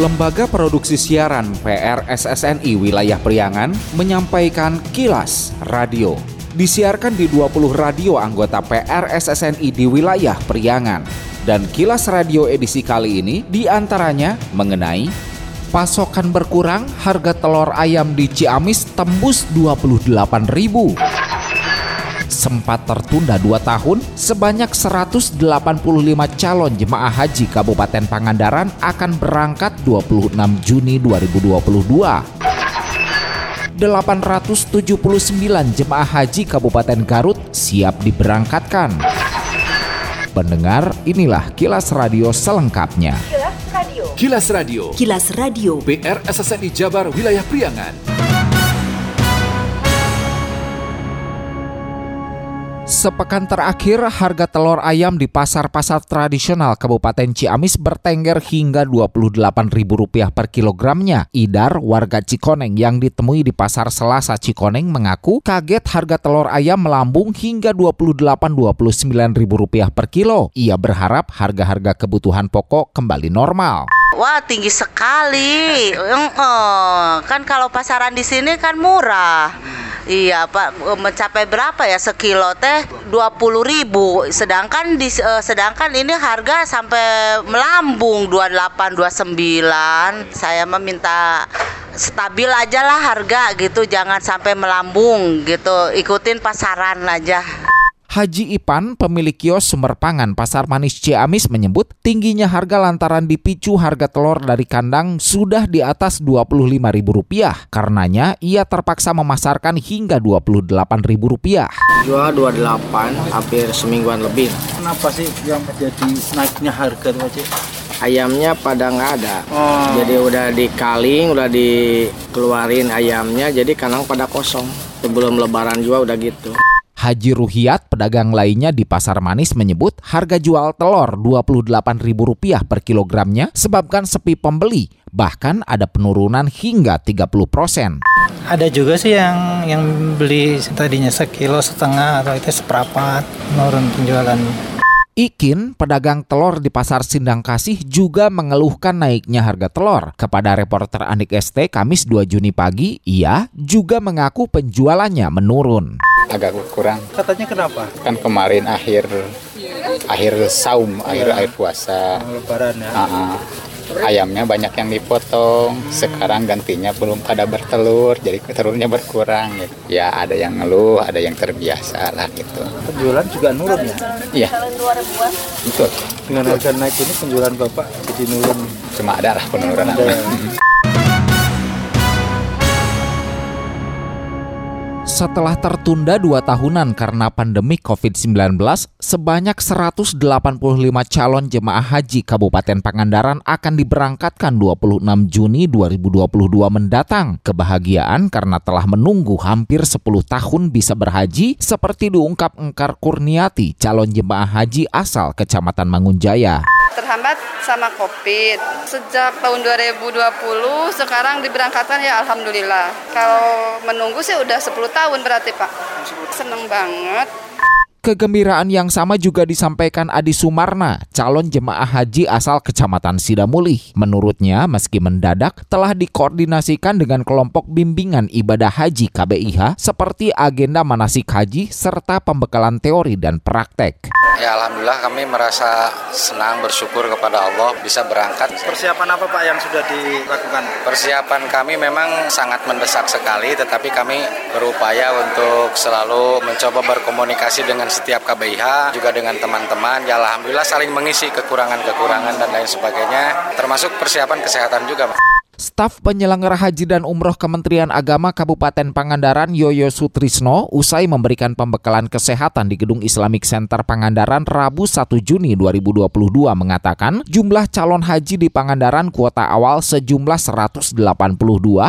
Lembaga Produksi Siaran PRSSNI Wilayah Priangan menyampaikan kilas radio. Disiarkan di 20 radio anggota PRSSNI di wilayah Priangan. Dan kilas radio edisi kali ini di antaranya mengenai pasokan berkurang harga telur ayam di Ciamis tembus 28.000 sempat tertunda 2 tahun, sebanyak 185 calon jemaah haji Kabupaten Pangandaran akan berangkat 26 Juni 2022. 879 jemaah haji Kabupaten Garut siap diberangkatkan. Pendengar, inilah kilas radio selengkapnya. Kilas Radio. Kilas Radio. Kilas Radio. PR SSNI Jabar Wilayah Priangan. Sepekan terakhir, harga telur ayam di pasar-pasar tradisional Kabupaten Ciamis bertengger hingga Rp28.000 per kilogramnya. Idar, warga Cikoneng yang ditemui di pasar Selasa Cikoneng mengaku kaget harga telur ayam melambung hingga Rp28-29.000 per kilo. Ia berharap harga-harga kebutuhan pokok kembali normal. Wah tinggi sekali, kan kalau pasaran di sini kan murah. Iya Pak, mencapai berapa ya sekilo teh? 20 ribu. Sedangkan di uh, sedangkan ini harga sampai melambung 28 29. Saya meminta stabil aja lah harga gitu, jangan sampai melambung gitu. Ikutin pasaran aja. Haji Ipan, pemilik kios sumber pangan Pasar Manis Ciamis menyebut tingginya harga lantaran dipicu harga telur dari kandang sudah di atas Rp25.000. Karenanya ia terpaksa memasarkan hingga Rp28.000. Jual 28 hampir semingguan lebih. Kenapa sih yang menjadi naiknya harga itu ayamnya pada nggak ada. Oh. Jadi udah dikaling, udah dikeluarin ayamnya, jadi kandang pada kosong. Sebelum lebaran juga udah gitu. Haji Ruhiat, pedagang lainnya di Pasar Manis menyebut harga jual telur Rp28.000 per kilogramnya sebabkan sepi pembeli, bahkan ada penurunan hingga 30 persen. Ada juga sih yang yang beli tadinya sekilo setengah atau itu seperempat menurun penjualan. Ikin, pedagang telur di Pasar Sindang Kasih juga mengeluhkan naiknya harga telur. Kepada reporter Anik ST Kamis 2 Juni pagi, ia juga mengaku penjualannya menurun agak kurang. Katanya kenapa? Kan kemarin akhir akhir saum, akhir akhir puasa. Lebaran ya. Uh -uh. Ayamnya banyak yang dipotong, hmm. sekarang gantinya belum pada bertelur, jadi telurnya berkurang. Gitu. Ya ada yang ngeluh, ada yang terbiasa lah gitu. Penjualan juga nurun ya? Iya. Betul. Dengan harga naik ini penjualan bapak jadi nurun. Cuma ada lah penurunan. Ada. Setelah tertunda dua tahunan karena pandemi COVID-19, sebanyak 185 calon jemaah haji Kabupaten Pangandaran akan diberangkatkan 26 Juni 2022 mendatang. Kebahagiaan karena telah menunggu hampir 10 tahun bisa berhaji seperti diungkap Engkar Kurniati, calon jemaah haji asal Kecamatan Mangunjaya terhambat sama COVID. Sejak tahun 2020 sekarang diberangkatkan ya Alhamdulillah. Kalau menunggu sih udah 10 tahun berarti Pak. Seneng banget. Kegembiraan yang sama juga disampaikan Adi Sumarna, calon jemaah haji asal Kecamatan Sidamulih. Menurutnya, meski mendadak, telah dikoordinasikan dengan kelompok bimbingan ibadah haji KBIH seperti agenda manasik haji serta pembekalan teori dan praktek. Ya Alhamdulillah kami merasa senang bersyukur kepada Allah bisa berangkat. Persiapan apa Pak yang sudah dilakukan? Persiapan kami memang sangat mendesak sekali tetapi kami berupaya untuk selalu mencoba berkomunikasi dengan setiap KBIH juga dengan teman-teman. Ya Alhamdulillah saling mengisi kekurangan-kekurangan dan lain sebagainya termasuk persiapan kesehatan juga. Staf penyelenggara haji dan umroh Kementerian Agama Kabupaten Pangandaran Yoyo Sutrisno usai memberikan pembekalan kesehatan di Gedung Islamic Center Pangandaran Rabu 1 Juni 2022 mengatakan jumlah calon haji di Pangandaran kuota awal sejumlah 182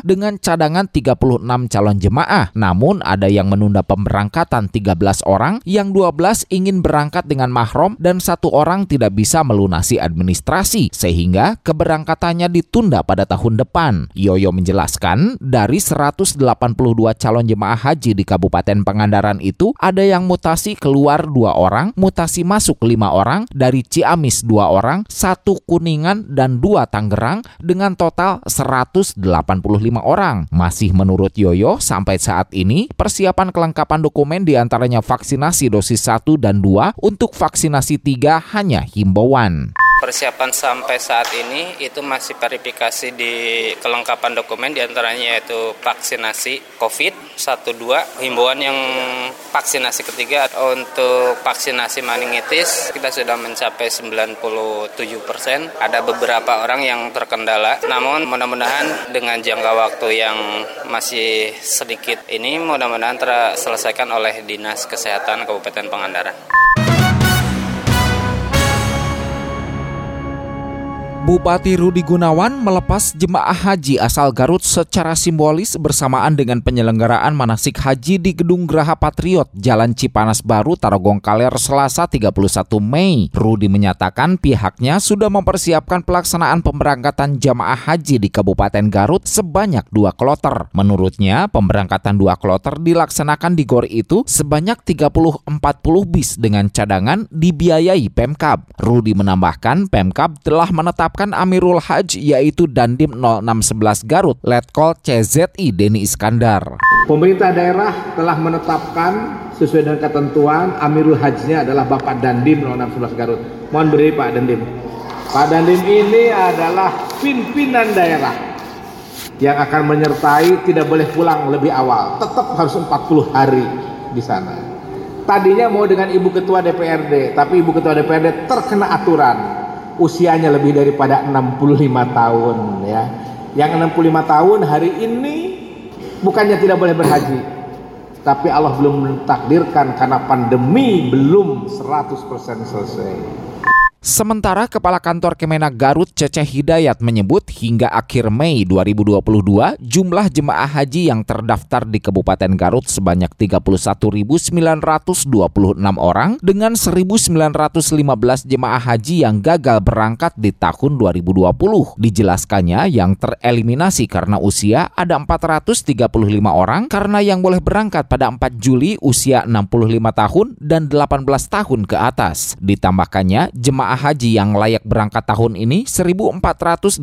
dengan cadangan 36 calon jemaah. Namun ada yang menunda pemberangkatan 13 orang, yang 12 ingin berangkat dengan mahrom dan satu orang tidak bisa melunasi administrasi sehingga keberangkatannya ditunda pada tahun depan. Yoyo menjelaskan, dari 182 calon jemaah haji di Kabupaten Pangandaran itu, ada yang mutasi keluar dua orang, mutasi masuk lima orang, dari Ciamis dua orang, satu Kuningan, dan dua Tangerang, dengan total 185 orang. Masih menurut Yoyo, sampai saat ini, persiapan kelengkapan dokumen di antaranya vaksinasi dosis 1 dan 2, untuk vaksinasi 3 hanya himbauan. Persiapan sampai saat ini itu masih verifikasi di kelengkapan dokumen di antaranya yaitu vaksinasi COVID 1-2, himbauan yang vaksinasi ketiga untuk vaksinasi meningitis kita sudah mencapai 97 persen. Ada beberapa orang yang terkendala, namun mudah-mudahan dengan jangka waktu yang masih sedikit ini mudah-mudahan terselesaikan oleh Dinas Kesehatan Kabupaten Pangandaran. Bupati Rudi Gunawan melepas jemaah haji asal Garut secara simbolis bersamaan dengan penyelenggaraan manasik haji di Gedung Graha Patriot, Jalan Cipanas Baru, Tarogong Kaler, Selasa 31 Mei. Rudi menyatakan pihaknya sudah mempersiapkan pelaksanaan pemberangkatan jemaah haji di Kabupaten Garut sebanyak dua kloter. Menurutnya, pemberangkatan dua kloter dilaksanakan di GOR itu sebanyak 30-40 bis dengan cadangan dibiayai Pemkab. Rudi menambahkan Pemkab telah menetapkan menetapkan Amirul Haj yaitu Dandim 0611 Garut, Letkol CZI Deni Iskandar. Pemerintah daerah telah menetapkan sesuai dengan ketentuan Amirul Hajnya adalah Bapak Dandim 0611 Garut. Mohon beri Pak Dandim. Pak Dandim ini adalah pimpinan daerah yang akan menyertai tidak boleh pulang lebih awal. Tetap harus 40 hari di sana. Tadinya mau dengan Ibu Ketua DPRD, tapi Ibu Ketua DPRD terkena aturan usianya lebih daripada 65 tahun ya. Yang 65 tahun hari ini bukannya tidak boleh berhaji, tapi Allah belum mentakdirkan karena pandemi belum 100% selesai. Sementara Kepala Kantor Kemenak Garut Cece Hidayat menyebut hingga akhir Mei 2022 jumlah jemaah haji yang terdaftar di Kabupaten Garut sebanyak 31.926 orang dengan 1.915 jemaah haji yang gagal berangkat di tahun 2020. Dijelaskannya yang tereliminasi karena usia ada 435 orang karena yang boleh berangkat pada 4 Juli usia 65 tahun dan 18 tahun ke atas. Ditambahkannya jemaah jemaah haji yang layak berangkat tahun ini 1.480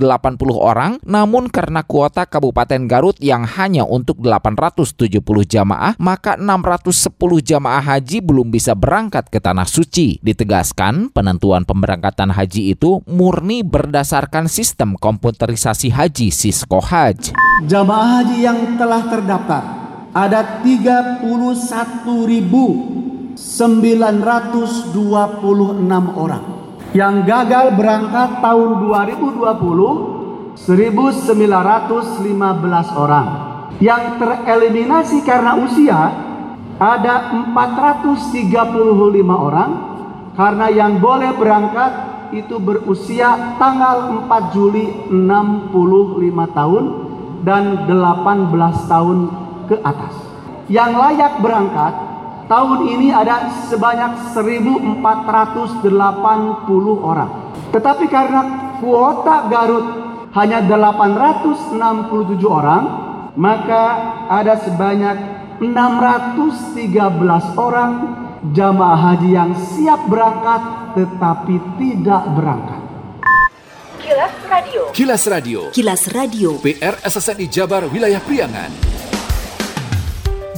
orang, namun karena kuota Kabupaten Garut yang hanya untuk 870 jamaah, maka 610 jamaah haji belum bisa berangkat ke Tanah Suci. Ditegaskan, penentuan pemberangkatan haji itu murni berdasarkan sistem komputerisasi haji Sisko Haj. Jamaah haji yang telah terdaftar ada 31.926 orang yang gagal berangkat tahun 2020 1915 orang yang tereliminasi karena usia ada 435 orang karena yang boleh berangkat itu berusia tanggal 4 Juli 65 tahun dan 18 tahun ke atas. Yang layak berangkat Tahun ini ada sebanyak 1480 orang. Tetapi karena kuota Garut hanya 867 orang, maka ada sebanyak 613 orang jamaah haji yang siap berangkat tetapi tidak berangkat. Kilas Radio. Kilas Radio. Kilas Radio. PR SSNI Jabar Wilayah Priangan.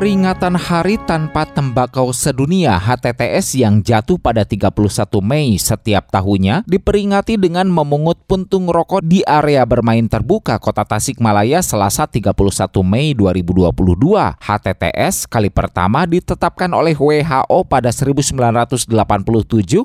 Peringatan Hari Tanpa Tembakau Sedunia HTTS yang jatuh pada 31 Mei setiap tahunnya diperingati dengan memungut puntung rokok di area bermain terbuka Kota Tasikmalaya Selasa 31 Mei 2022. HTTS kali pertama ditetapkan oleh WHO pada 1987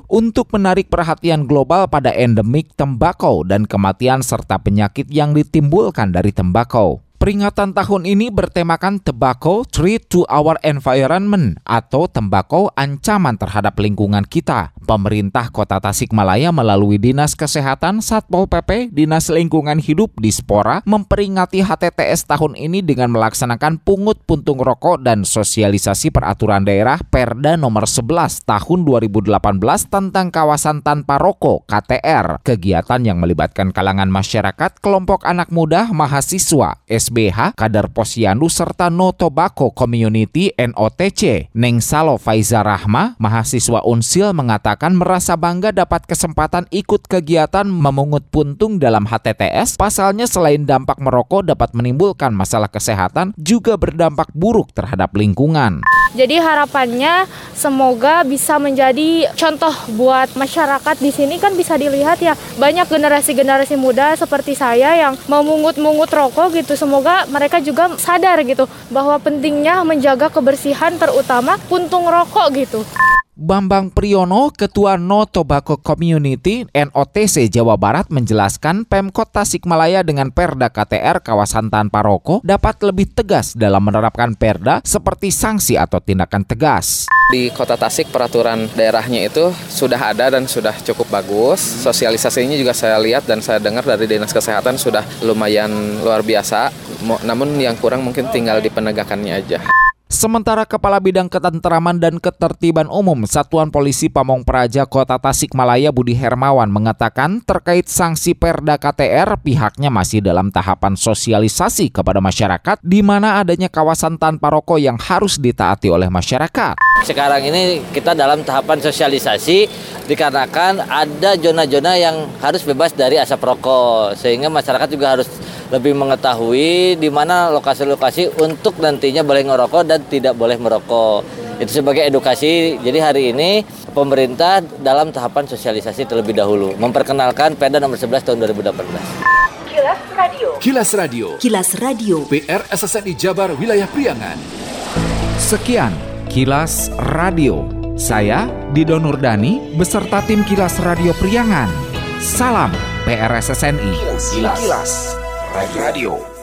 untuk menarik perhatian global pada endemik tembakau dan kematian serta penyakit yang ditimbulkan dari tembakau. Peringatan tahun ini bertemakan Tobacco Threat to Our Environment atau tembakau ancaman terhadap lingkungan kita. Pemerintah Kota Tasikmalaya melalui Dinas Kesehatan Satpol PP, Dinas Lingkungan Hidup di Spora memperingati HTTS tahun ini dengan melaksanakan pungut puntung rokok dan sosialisasi peraturan daerah Perda nomor 11 tahun 2018 tentang kawasan tanpa rokok KTR. Kegiatan yang melibatkan kalangan masyarakat, kelompok anak muda, mahasiswa, SBH, Kader Posyandu, serta No Community NOTC. Neng Salo Faiza Rahma, mahasiswa Unsil mengatakan merasa bangga dapat kesempatan ikut kegiatan memungut puntung dalam HTTS. Pasalnya selain dampak merokok dapat menimbulkan masalah kesehatan, juga berdampak buruk terhadap lingkungan. Jadi harapannya semoga bisa menjadi contoh buat masyarakat di sini kan bisa dilihat ya banyak generasi-generasi muda seperti saya yang memungut-mungut rokok gitu. Semoga mereka juga sadar gitu bahwa pentingnya menjaga kebersihan terutama puntung rokok gitu. Bambang Priyono, Ketua No Tobacco Community NOTC Jawa Barat menjelaskan Pemkot Tasikmalaya dengan Perda KTR kawasan tanpa rokok dapat lebih tegas dalam menerapkan Perda seperti sanksi atau tindakan tegas. Di Kota Tasik peraturan daerahnya itu sudah ada dan sudah cukup bagus. Sosialisasinya juga saya lihat dan saya dengar dari Dinas Kesehatan sudah lumayan luar biasa. Namun yang kurang mungkin tinggal di penegakannya aja. Sementara Kepala Bidang Ketenteraman dan Ketertiban Umum Satuan Polisi Pamong Praja Kota Tasikmalaya Budi Hermawan mengatakan terkait sanksi Perda KTR pihaknya masih dalam tahapan sosialisasi kepada masyarakat di mana adanya kawasan tanpa rokok yang harus ditaati oleh masyarakat. Sekarang ini kita dalam tahapan sosialisasi dikarenakan ada zona-zona yang harus bebas dari asap rokok sehingga masyarakat juga harus lebih mengetahui di mana lokasi-lokasi untuk nantinya boleh ngerokok dan tidak boleh merokok. Itu sebagai edukasi. Jadi hari ini pemerintah dalam tahapan sosialisasi terlebih dahulu memperkenalkan Perda nomor 11 tahun 2018. Kilas Radio. Kilas Radio. Kilas Radio. PR SSNI Jabar Wilayah Priangan. Sekian Kilas Radio. Saya Dido Nurdani beserta tim Kilas Radio Priangan. Salam PRSSNI. Kilas. Kilas. Radio.